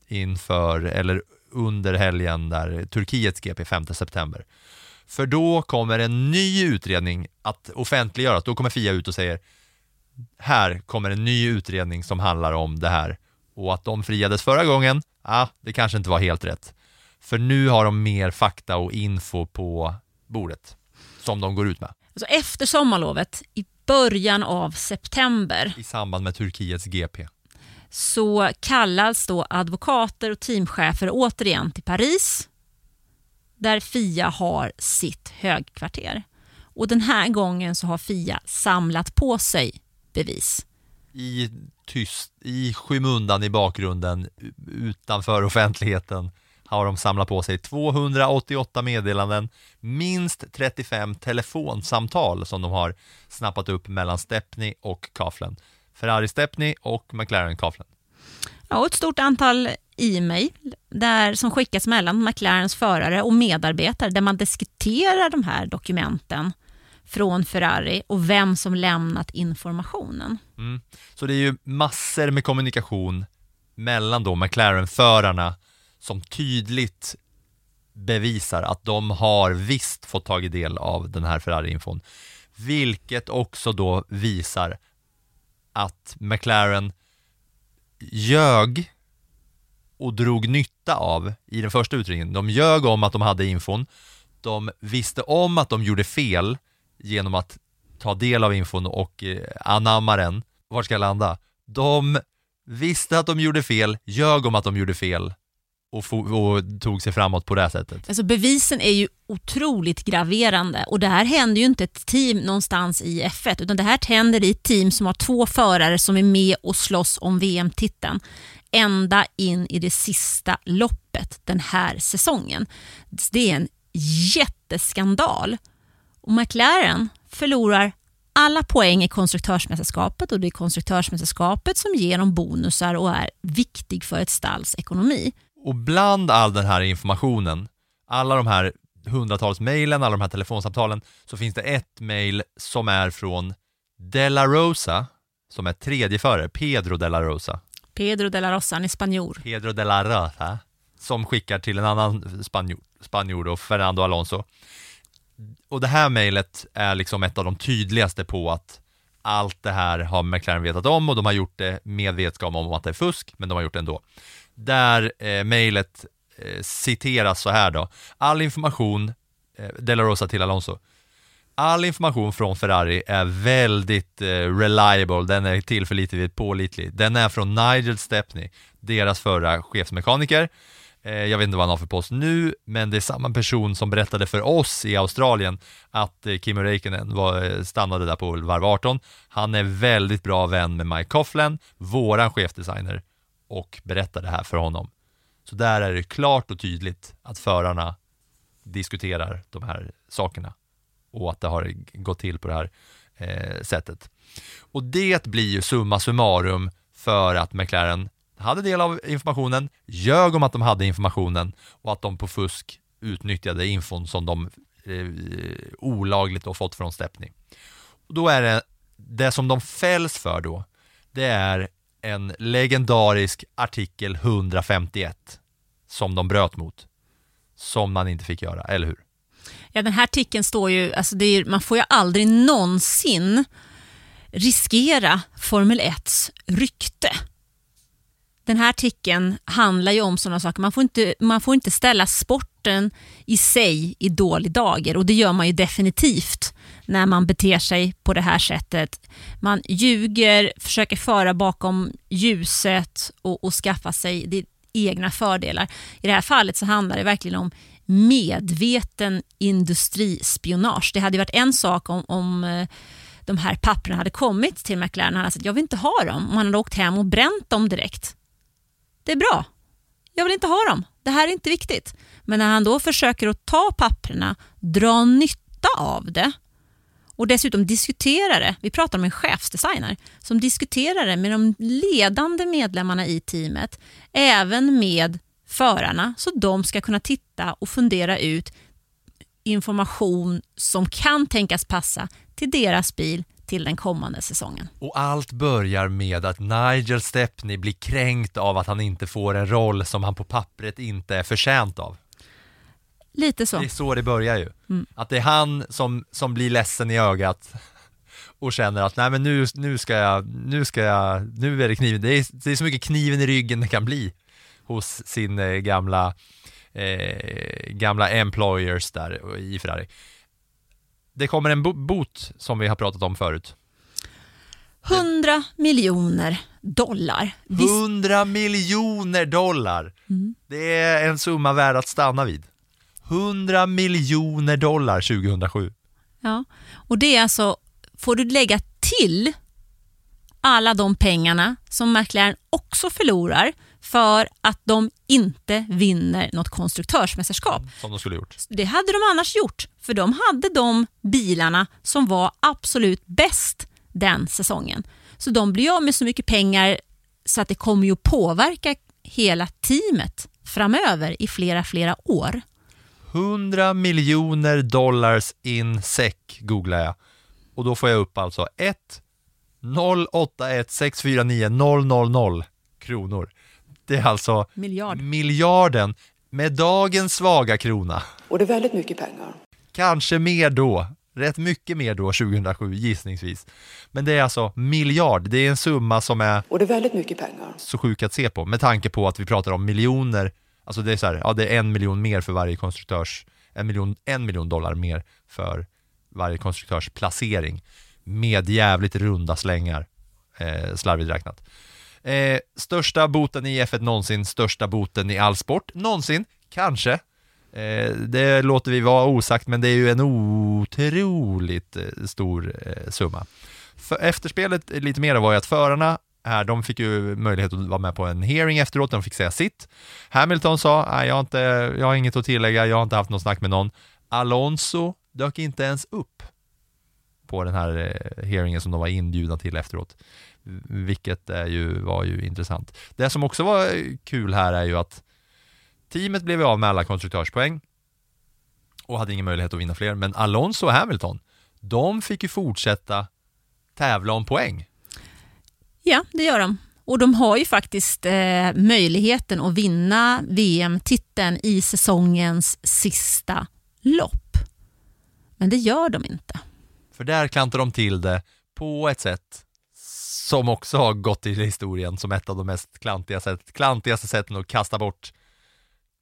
inför, eller under helgen där Turkiets GP 5 september. För då kommer en ny utredning att offentliggöras. Då kommer Fia ut och säger här kommer en ny utredning som handlar om det här. Och att de friades förra gången, ah, det kanske inte var helt rätt. För nu har de mer fakta och info på bordet som de går ut med. Alltså efter sommarlovet, i början av september, I samband med Turkiets GP så kallas då advokater och teamchefer återigen till Paris där Fia har sitt högkvarter. Och Den här gången så har Fia samlat på sig bevis. I tyst, i skymundan i bakgrunden, utanför offentligheten, har de samlat på sig 288 meddelanden, minst 35 telefonsamtal som de har snappat upp mellan Stepney och Kaflen. Ferrari Stepney och McLaren Kaflen. Ja, och ett stort antal e-mail där, som skickas mellan McLarens förare och medarbetare där man diskuterar de här dokumenten från Ferrari och vem som lämnat informationen. Mm. Så det är ju massor med kommunikation mellan då McLaren-förarna som tydligt bevisar att de har visst fått tagit del av den här Ferrari-infon. Vilket också då visar att McLaren ljög och drog nytta av i den första utredningen. De ljög om att de hade infon. De visste om att de gjorde fel genom att ta del av infon och eh, anamma den. Var ska jag landa? De visste att de gjorde fel, ljög om att de gjorde fel och, och, tog sig framåt på det sättet. Alltså bevisen är ju otroligt graverande och det här händer ju inte ett team någonstans i F1 utan det här händer i ett team som har två förare som är med och slåss om VM-titeln ända in i det sista loppet den här säsongen. Det är en jätteskandal och McLaren förlorar alla poäng i konstruktörsmästerskapet och det är konstruktörsmästerskapet som ger dem bonusar och är viktig för ett stalls ekonomi. Och bland all den här informationen, alla de här hundratals mejlen, alla de här telefonsamtalen, så finns det ett mejl som är från Della Rosa, som är tredje förare, Pedro Della Rosa. Pedro de la Rosa, han är spanjor. Pedro de la Rosa, som skickar till en annan spanjor, spanjor då, Fernando Alonso. Och det här mejlet är liksom ett av de tydligaste på att allt det här har McLaren vetat om och de har gjort det med vetskap om att det är fusk, men de har gjort det ändå. Där eh, mejlet eh, citeras så här då. All information, eh, De La Rosa till Alonso. All information från Ferrari är väldigt eh, reliable, den är tillförlitlig, pålitlig. Den är från Nigel Stepney, deras förra chefsmekaniker. Eh, jag vet inte vad han har för post nu, men det är samma person som berättade för oss i Australien att eh, Kimi Räikkönen var, eh, stannade där på varv 18. Han är väldigt bra vän med Mike Coughlin, våran chefdesigner och berättar det här för honom. Så där är det klart och tydligt att förarna diskuterar de här sakerna och att det har gått till på det här eh, sättet. Och det blir ju summa summarum för att McLaren hade del av informationen, ljög om att de hade informationen och att de på fusk utnyttjade infon som de eh, olagligt har fått från Stepney. Och då är det, det som de fälls för då, det är en legendarisk artikel 151 som de bröt mot. Som man inte fick göra, eller hur? Ja, den här artikeln står ju, alltså är, man får ju aldrig någonsin riskera Formel 1s rykte. Den här artikeln handlar ju om sådana saker. Man får, inte, man får inte ställa sporten i sig i dålig dager och det gör man ju definitivt när man beter sig på det här sättet. Man ljuger, försöker föra bakom ljuset och, och skaffa sig det egna fördelar. I det här fallet så handlar det verkligen om medveten industrispionage. Det hade varit en sak om, om eh, de här papperna hade kommit till McLaren och han hade sagt jag vill inte ha dem. Om han hade åkt hem och bränt dem direkt. Det är bra. Jag vill inte ha dem. Det här är inte viktigt. Men när han då försöker att ta papperna, dra nytta av det och dessutom diskuterar det. Vi pratar om en chefsdesigner som diskuterar det med de ledande medlemmarna i teamet, även med förarna, så de ska kunna titta och fundera ut information som kan tänkas passa till deras bil, till den kommande säsongen. Och allt börjar med att Nigel Stepney blir kränkt av att han inte får en roll som han på pappret inte är förtjänt av. Lite så. Det är så det börjar ju. Mm. Att det är han som, som blir ledsen i ögat och känner att nej men nu, nu ska jag, nu ska jag, nu är det kniven, det är, det är så mycket kniven i ryggen det kan bli hos sin eh, gamla, eh, gamla employers där i Ferrari. Det kommer en bo- bot som vi har pratat om förut. 100 miljoner dollar. Visst, 100 miljoner dollar! Mm. Det är en summa värd att stanna vid. 100 miljoner dollar 2007. ja. Och det är alltså, får du lägga till alla de pengarna som McLaren också förlorar för att de inte vinner något konstruktörsmästerskap. Som de skulle gjort. Det hade de annars gjort, för de hade de bilarna som var absolut bäst den säsongen. Så de blir av med så mycket pengar så att det kommer ju att påverka hela teamet framöver i flera, flera år. 100 miljoner dollars in sec googlar jag. Och då får jag upp alltså 1 081 649 000 kronor. Det är alltså Miljard. miljarden med dagens svaga krona. Och det är väldigt mycket pengar. Kanske mer då. Rätt mycket mer då 2007 gissningsvis. Men det är alltså miljard. Det är en summa som är Och det är väldigt mycket pengar. så sjuk att se på med tanke på att vi pratar om miljoner. Alltså det är så här, ja det är en miljon mer för varje konstruktörs, en miljon, en miljon dollar mer för varje konstruktörs placering med jävligt runda slängar, eh, slarvigt räknat. Eh, största boten i F1 någonsin, största boten i all sport någonsin, kanske. Eh, det låter vi vara osagt, men det är ju en otroligt eh, stor eh, summa. För efterspelet lite mer var ju att förarna här, de fick ju möjlighet att vara med på en hearing efteråt, de fick säga sitt. Hamilton sa, nej jag har, inte, jag har inget att tillägga, jag har inte haft något snack med någon. Alonso dök inte ens upp på den här eh, hearingen som de var inbjudna till efteråt. Vilket är ju, var ju intressant. Det som också var kul här är ju att teamet blev av med alla konstruktörspoäng och hade ingen möjlighet att vinna fler, men Alonso och Hamilton, de fick ju fortsätta tävla om poäng. Ja, det gör de. Och de har ju faktiskt eh, möjligheten att vinna VM-titeln i säsongens sista lopp. Men det gör de inte. För där klantar de till det på ett sätt som också har gått till historien som ett av de mest klantiga sätt, klantigaste sätten att kasta bort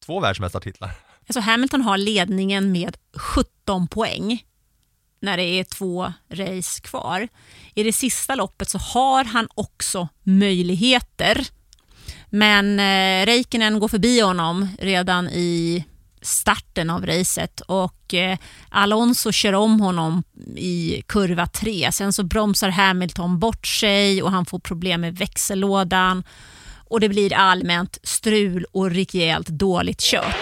två världsmästartitlar. Alltså Hamilton har ledningen med 17 poäng när det är två race kvar. I det sista loppet så har han också möjligheter. Men eh, Räikkönen går förbi honom redan i starten av racet och eh, Alonso kör om honom i kurva 3. Sen så bromsar Hamilton bort sig och han får problem med växellådan och det blir allmänt strul och rejält dåligt kört.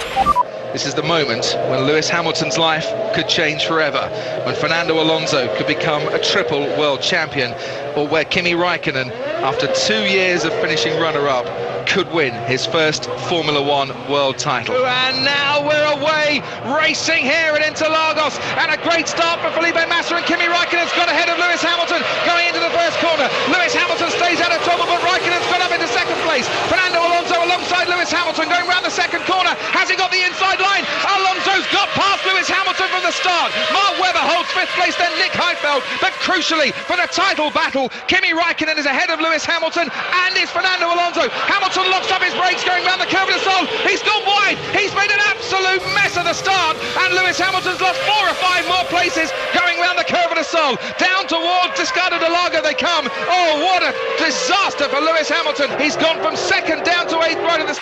This is the moment when Lewis Hamilton's life could change forever, when Fernando Alonso could become a triple world champion, or where Kimi Raikkonen, after two years of finishing runner up, could win his first Formula One world title. And now we're away, racing here at Interlagos, and a great start for Felipe Massa and Kimi Raikkonen's got ahead of Lewis Hamilton going into the first corner. Lewis Hamilton stays out of trouble, but Raikkonen's got up into second place. Fernando Alonso alongside Lewis Hamilton going round the second corner. Has he got the inside line? Alonso's got past Lewis Hamilton from the start. Mark Webber holds fifth place, then Nick Heidfeld. But crucially, for the title battle, Kimi Raikkonen is ahead of Lewis Hamilton and is Fernando Alonso. Hamilton locks up his brakes going round the curve of the Sol. He's gone wide. He's made an absolute mess of the start. And Lewis Hamilton's lost four or five more places going round the curve of the Sol. Down towards Descartes de Lago they come. Oh, what a disaster for Lewis Hamilton. He's gone from second down to eighth right of the...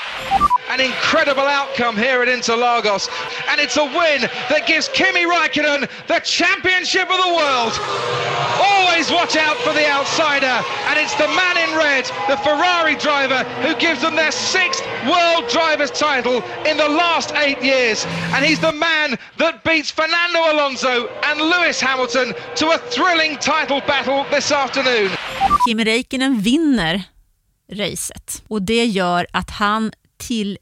An incredible outcome here at Interlagos. And it's a win that gives Kimi Raikkonen the championship of the world. Always watch out for the outsider. And it's the man in red, the Ferrari driver, who gives them their sixth World Drivers' title in the last eight years. And he's the man that beats Fernando Alonso and Lewis Hamilton to a thrilling title battle this afternoon. Kimi Räikkönen vinner racet och det gör att han till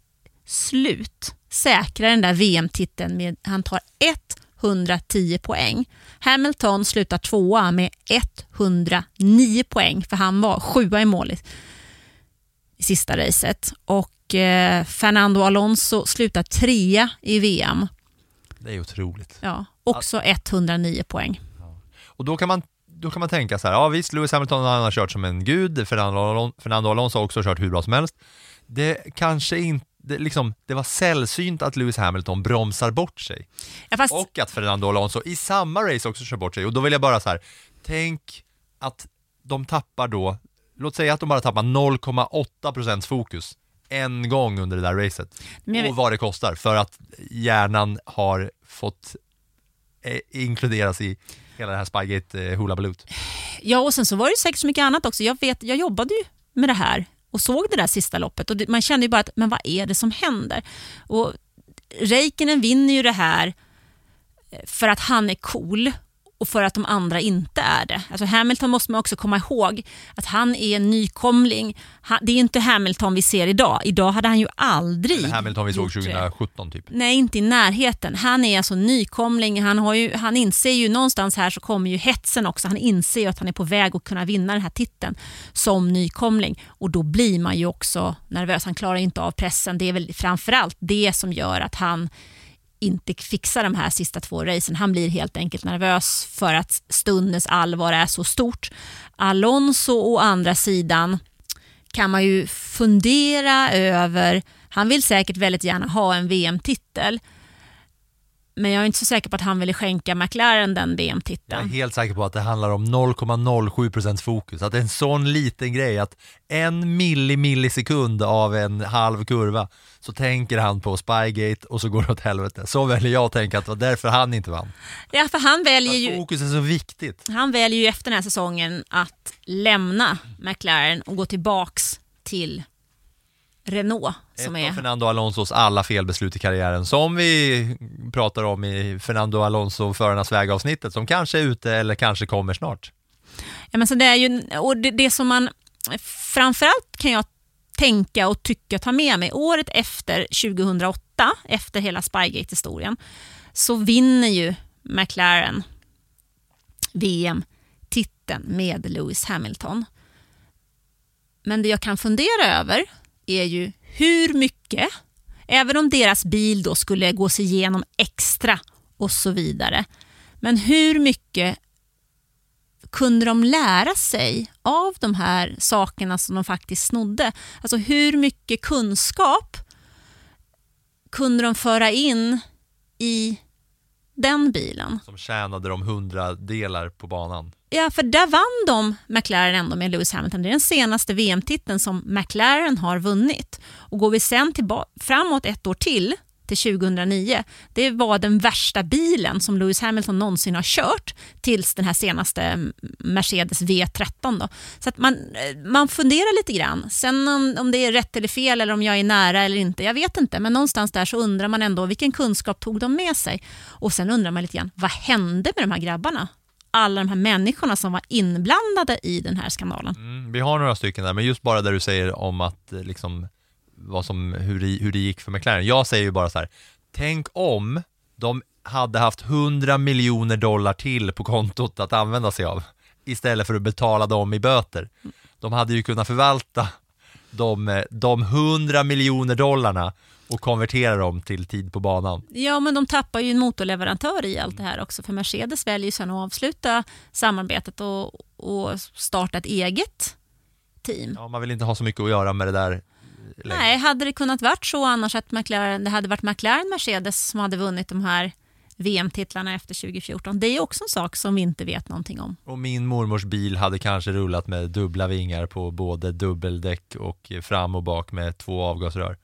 slut säkrar den där VM-titeln med han tar 110 poäng. Hamilton slutar tvåa med 109 poäng, för han var sjua i målet i sista racet. Och eh, Fernando Alonso slutar trea i VM. Det är otroligt. Ja, också 109 poäng. Och då kan man då kan man tänka så här, ja visst Lewis Hamilton han har kört som en gud, Fernando, Alon Fernando Alonso har också kört hur bra som helst. Det kanske inte, det, liksom, det var sällsynt att Lewis Hamilton bromsar bort sig. Ja, fast... Och att Fernando Alonso i samma race också kör bort sig. Och då vill jag bara så här, tänk att de tappar då, låt säga att de bara tappar 0,8% fokus en gång under det där racet. Och vad det kostar för att hjärnan har fått eh, inkluderas i hela det här Spygate eh, Hula Balut. Ja, och sen så var det säkert så mycket annat också. Jag vet, jag jobbade ju med det här och såg det där sista loppet och det, man kände ju bara att, men vad är det som händer? Och Räikkönen vinner ju det här eh, för att han är cool och för att de andra inte är det. Alltså Hamilton måste man också komma ihåg att han är en nykomling. Han, det är inte Hamilton vi ser idag. Idag hade han ju aldrig Eller Hamilton vi såg gjort det. 2017 typ. Nej, inte i närheten. Han är alltså nykomling. Han, har ju, han inser ju någonstans här så kommer ju hetsen också. Han inser ju att han är på väg att kunna vinna den här titeln som nykomling och då blir man ju också nervös. Han klarar inte av pressen. Det är väl framförallt det som gör att han inte fixar de här sista två racen. Han blir helt enkelt nervös för att stundens allvar är så stort. Alonso å andra sidan kan man ju fundera över. Han vill säkert väldigt gärna ha en VM-titel. Men jag är inte så säker på att han ville skänka McLaren den Jag är VM-titeln. helt säker på att det handlar om 0,07% fokus. Att det är en sån liten grej att en milli millisekund av en halv kurva så tänker han på Spygate och så går det åt helvete. Så väljer jag att tänka att det var därför han inte vann. Ja, för han väljer ju... fokus är så viktigt. Han väljer ju efter den här säsongen att lämna McLaren och gå tillbaks till Renault. Som Ett av är, Fernando Alonsos alla felbeslut i karriären som vi pratar om i Fernando Alonso förarnas vägavsnittet som kanske är ute eller kanske kommer snart. ja, men så det, är ju, och det, det som man framförallt kan jag tänka och tycka ta med mig, året efter 2008, efter hela Spygate-historien, så vinner ju McLaren VM-titeln med Lewis Hamilton. Men det jag kan fundera över är ju hur mycket, även om deras bil då skulle gås igenom extra och så vidare, men hur mycket kunde de lära sig av de här sakerna som de faktiskt snodde? Alltså hur mycket kunskap kunde de föra in i den bilen? Som tjänade de hundra delar på banan. Ja, för där vann de McLaren ändå med Lewis Hamilton. Det är den senaste VM-titeln som McLaren har vunnit. Och går vi sen framåt ett år till, till 2009, det var den värsta bilen som Lewis Hamilton någonsin har kört tills den här senaste Mercedes V13. Då. Så att man, eh, man funderar lite grann. Sen om, om det är rätt eller fel eller om jag är nära eller inte, jag vet inte. Men någonstans där så undrar man ändå vilken kunskap tog de med sig? Och sen undrar man lite grann, vad hände med de här grabbarna? alla de här människorna som var inblandade i den här skandalen. Mm, vi har några stycken där, men just bara där du säger om att eh, liksom, vad som, hur, det, hur det gick för McLaren. Jag säger ju bara så här, tänk om de hade haft 100 miljoner dollar till på kontot att använda sig av istället för att betala dem i böter. De hade ju kunnat förvalta de, de 100 miljoner dollarna och konvertera dem till tid på banan. Ja, men de tappar ju en motorleverantör i allt det här också, för Mercedes väljer ju sen att avsluta samarbetet och, och starta ett eget team. Ja, man vill inte ha så mycket att göra med det där längre. Nej, hade det kunnat varit så annars att McLaren, det hade varit McLaren Mercedes som hade vunnit de här VM-titlarna efter 2014. Det är också en sak som vi inte vet någonting om. Och min mormors bil hade kanske rullat med dubbla vingar på både dubbeldäck och fram och bak med två avgasrör.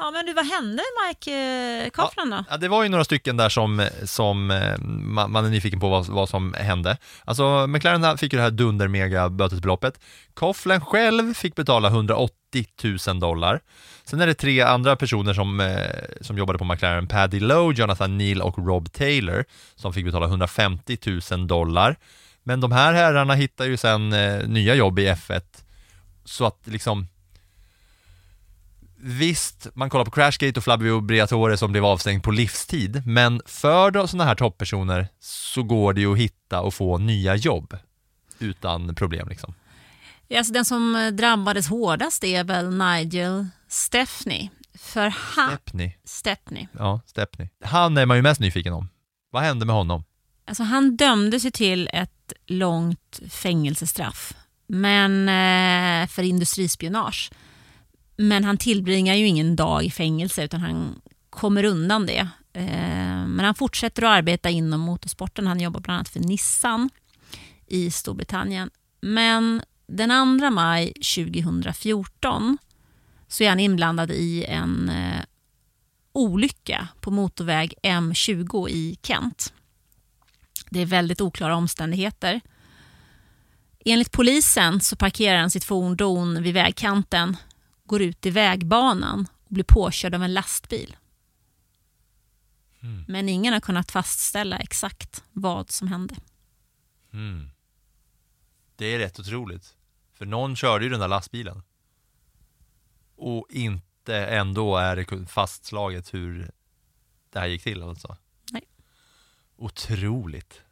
Ja, men du, vad hände Mike eh, Coughlin då? Ja, det var ju några stycken där som, som eh, man, man är nyfiken på vad, vad som hände. Alltså McLaren fick ju det här dundermega bötesbeloppet. Coughlin själv fick betala 180 000 dollar. Sen är det tre andra personer som, eh, som jobbade på McLaren, Paddy Lowe, Jonathan Neal och Rob Taylor, som fick betala 150 000 dollar. Men de här herrarna hittar ju sen nya jobb i F1, så att liksom visst, man kollar på Crashgate och Flavio Briatore som blev avstängd på livstid, men för sådana här topppersoner så går det ju att hitta och få nya jobb utan problem liksom. Alltså den som eh, drabbades hårdast är väl Nigel Stepney. För han... Stepney. Stepney. Ja, Stepney. Han är man ju mest nyfiken om. Vad hände med honom? Alltså han dömdes ju till ett långt fängelsestraff men, eh, för industrispionage. Men han tillbringar ju ingen dag i fängelse utan han kommer undan det. Eh, men han fortsätter att arbeta inom motorsporten. Han jobbar bland annat för Nissan i Storbritannien. Men den 2 maj 2014 så är han inblandad i en eh, olycka på motorväg M20 i Kent. Det är väldigt oklara omständigheter. Enligt polisen så parkerar han sitt fordon vid vägkanten, går ut i vägbanan och blir påkörd av en lastbil. Men ingen har kunnat fastställa exakt vad som hände. Mm. Det är rätt otroligt. För någon körde ju den där lastbilen. Och inte ändå är det fastslaget hur det här gick till alltså. Nej. Otroligt.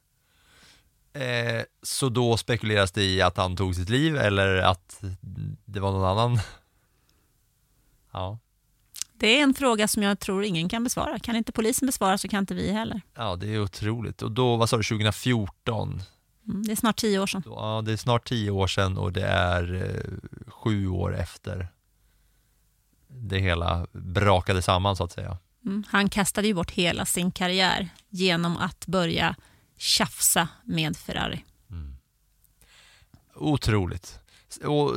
Eh, så då spekuleras det i att han tog sitt liv eller att det var någon annan? Ja, Det är en fråga som jag tror ingen kan besvara. Kan inte polisen besvara så kan inte vi heller. ja det är otroligt. Och då, vad sa du, 2014? Mm, Det är snart tio år sedan. Ja, det är snart tio år sedan och det är eh, sju år efter det hela brakade samman så att säga. Mm. Han kastade ju bort hela sin karriär genom att börja tjafsa med Ferrari. Otroligt. Och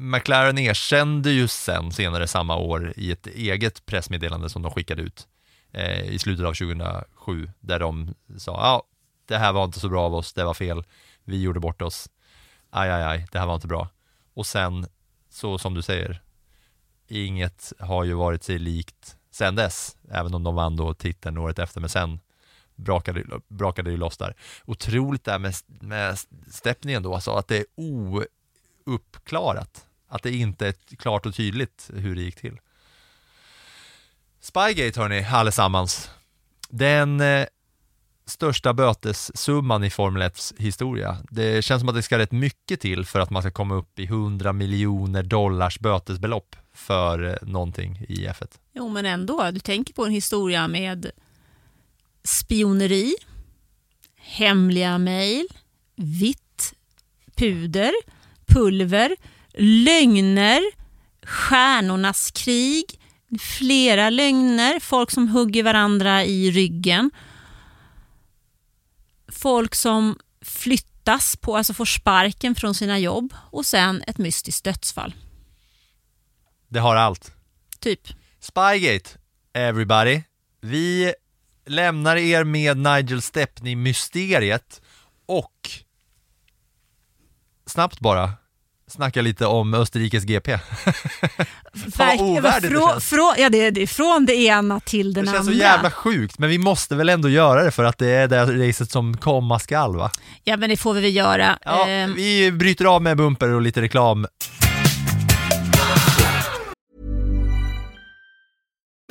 McLaren erkände ju sen senare samma år i ett eget pressmeddelande som de skickade ut eh, i slutet av 2007 där de sa ja, det här var inte så bra av oss, det var fel, vi gjorde bort oss, aj, aj, aj, det här var inte bra. Och sen, så som du säger, inget har ju varit sig likt sen dess, även om de vann då titeln året efter, men sen brakade, brakade det ju loss där. Otroligt där med, med Stepney ändå, alltså att det är ouppklarat. Att det inte är klart och tydligt hur det gick till. Spygate hörni, allesammans. Den eh, största bötessumman i Formel 1 historia. Det känns som att det ska rätt mycket till för att man ska komma upp i 100 miljoner dollars bötesbelopp för eh, någonting i F1. Jo, men ändå. Du tänker på en historia med spioneri, hemliga mejl, vitt puder, pulver, lögner, stjärnornas krig, flera lögner, folk som hugger varandra i ryggen, folk som flyttas på, alltså får sparken från sina jobb och sen ett mystiskt dödsfall. Det har allt. Typ. Spygate, everybody. Vi lämnar er med Nigel Stepney-mysteriet och snabbt bara snacka lite om Österrikes GP. Fan vad ovärdigt det känns. frå, ja, det, är- det är från det ena till den Det känns andra. så jävla sjukt, men vi måste väl ändå göra det för att det är det racet som komma skall va? Ja, men det får vi väl göra. Ja, Ehm, vi bryter av med bumper och lite reklam.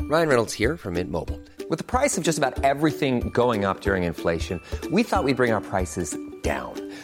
Ryan Reynolds here from Mint Mobile. With the price of just about everything going up during inflation, we thought we'd bring our prices down.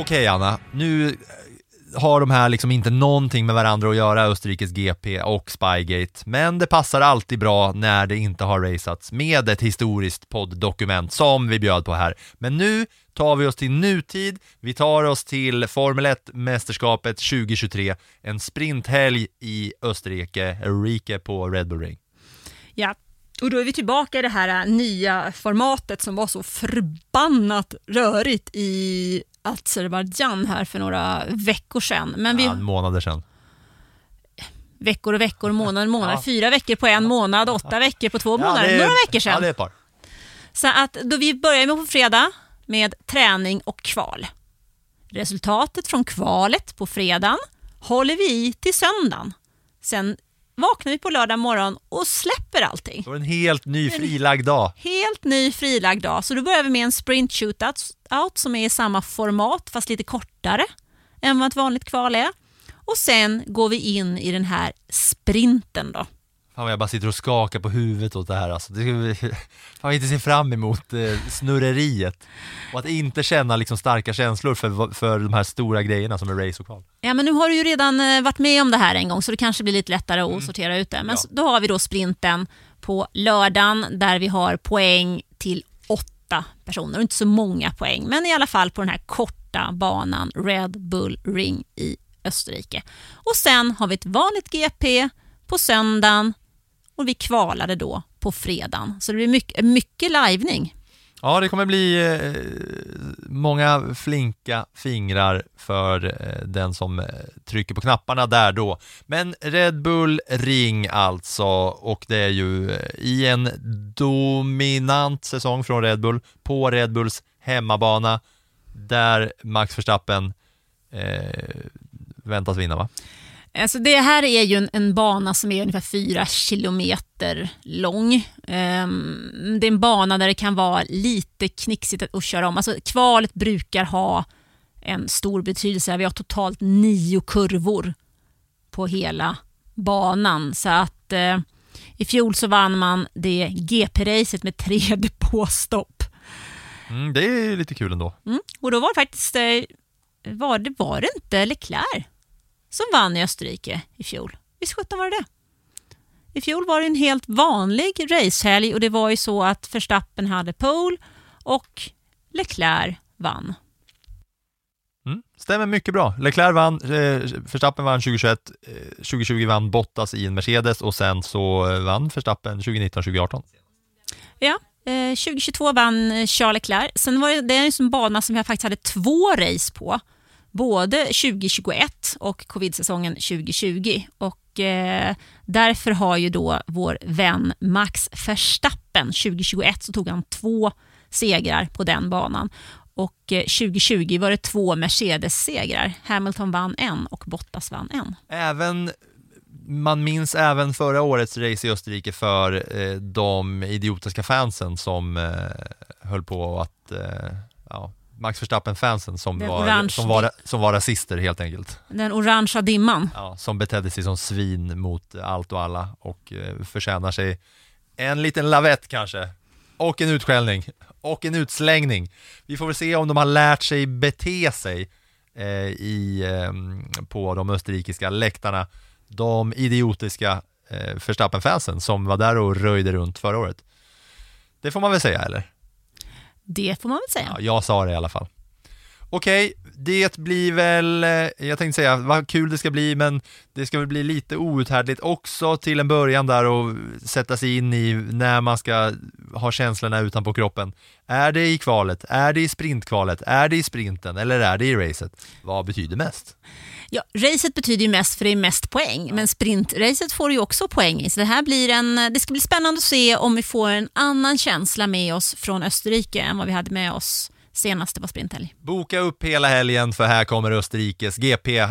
Okej Anna, nu eh, har de här liksom inte någonting med varandra att göra, Österrikes GP och Spygate, men det passar alltid bra när det inte har raceats med ett historiskt podddokument som vi bjöd på här. Men nu tar vi oss till nutid, vi tar oss till Formel 1-mästerskapet 2023, en sprinthelg i Österrike, Eureka på Red Bull Ring. ja. Och då är vi tillbaka i det här äh, nya formatet som var så förbannat rörigt i Azerbajdzjan här för några veckor sedan. Men vi, Ja, månader sedan. veckor och veckor, månader och månader, Ja. fyra veckor på en månad, åtta veckor på två månader, det är- några veckor sedan. Ja, det är ett par. Så att då vi börjar med på fredag med träning och kval. Resultatet från kvalet på fredagen håller vi i till söndagen. Sen vaknar vi på lördag morgon och släpper allting. Det en helt ny frilagd dag. Helt ny frilagd dag. Så då börjar vi med en sprint shootout out som är i samma format fast lite kortare än vad ett vanligt kval är. Och sen går vi in i den här sprinten då. Fan vad jag bara sitter och skakar på huvudet åt det här alltså. Det ska vi, fan vad jag inte ser fram emot eh, snurreriet. Och att inte känna liksom starka känslor för, för de här stora grejerna som är race och kval. Ja, men nu har du ju redan eh, varit med om det här en gång så det kanske blir lite lättare att sortera ut det. Men så- då har vi då sprinten på lördagen där vi har poäng till åtta personer. Och inte så många poäng, men i alla fall på den här korta banan Red Bull Ring i Österrike. Och sen har vi ett vanligt GP på söndagen och vi kvalade då på fredagen. Så det blir mycket, mycket livning. Ja, det kommer bli eh, många flinka fingrar för eh, den som eh, trycker på knapparna där då. Men Red Bull Ring alltså, och det är ju eh, i en dominant säsong från Red Bull på Red Bulls hemmabana där Max Verstappen eh, väntas vinna va? Alltså det här är ju en, en bana som är ungefär fyra kilometer lång. Ehm, det är en bana där det kan vara lite knixigt att, att köra om. Alltså kvalet brukar ha en stor betydelse. Vi har totalt nio kurvor på hela banan. Så att eh, i fjol så vann man det GP-racet med tre depåstopp. Mm, det är lite kul ändå. Mm. Och då var det faktiskt, eh, var det, var det inte Leclerc som vann i Österrike i fjol? Visst sjutton var det det? I fjol var det en helt vanlig racehelg och det var ju så att Verstappen hade pole och Leclerc vann. Mm, stämmer mycket bra. Leclerc vann, eh, Verstappen vann 2021, eh, 2020 vann Bottas i en Mercedes och sen så eh, vann Verstappen 2019-2018. Ja, eh, 2022 vann eh, Charles Leclerc. Sen var det, det är en sån bana som vi faktiskt hade två race på. Både 2021 och covid-säsongen 2020. Och eh, därför har ju då vår vän Max Verstappen 2021 så tog han två segrar på den banan. Och eh, 2020 var det två Mercedes-segrar. Hamilton vann en och Bottas vann en. Även, man minns även förra årets race i Österrike för eh, de idiotiska fansen som eh, höll på att, eh, ja, Max Verstappen-fansen som Den var, orange- som, var, som var rasister helt enkelt. Den orangea dimman. Ja, som betedde sig som svin mot allt och alla och eh, förtjänar sig en liten lavett kanske. Och en utskällning. Och en utslängning. Vi får väl se om de har lärt sig bete sig eh, i, eh, på de österrikiska läktarna. De idiotiska eh, Verstappen-fansen som var där och röjde runt förra året. Det får man väl säga eller? Det får man väl säga. Ja, jag sa det i alla fall. Okej, det blir väl, eh, jag tänkte säga vad kul det ska bli, men det ska väl bli lite outhärdligt också till en början där och sätta sig in i när man ska ha känslorna utanpå kroppen. Är det i kvalet? Är det i sprintkvalet? Är det i sprinten? Eller är det i racet? Vad betyder mest? Ja, racet betyder ju mest för det är mest poäng, men sprintracet får du ju också poäng i. Så det, här blir en, det ska bli spännande att se om vi får en annan känsla med oss från Österrike än vad vi hade med oss senast det var sprinthelg. Boka upp hela helgen för här kommer Österrikes GP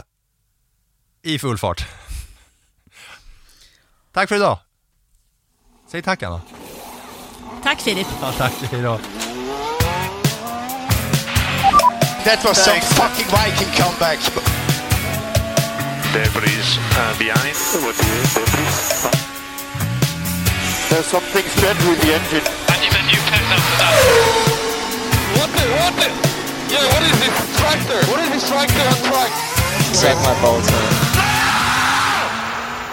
i full fart. Tack för idag. Säg tack Anna. Tack Filip. Ja, tack, hej då. That was some fucking Viking comeback. Debris uh, behind. There's something strange with the engine. And the new pet after that. What the, what the? Yeah, what is this tractor? What is this tractor on track? Set my bolting.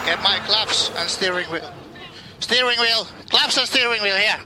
Get my claps and steering wheel. Steering wheel. Claps and steering wheel here.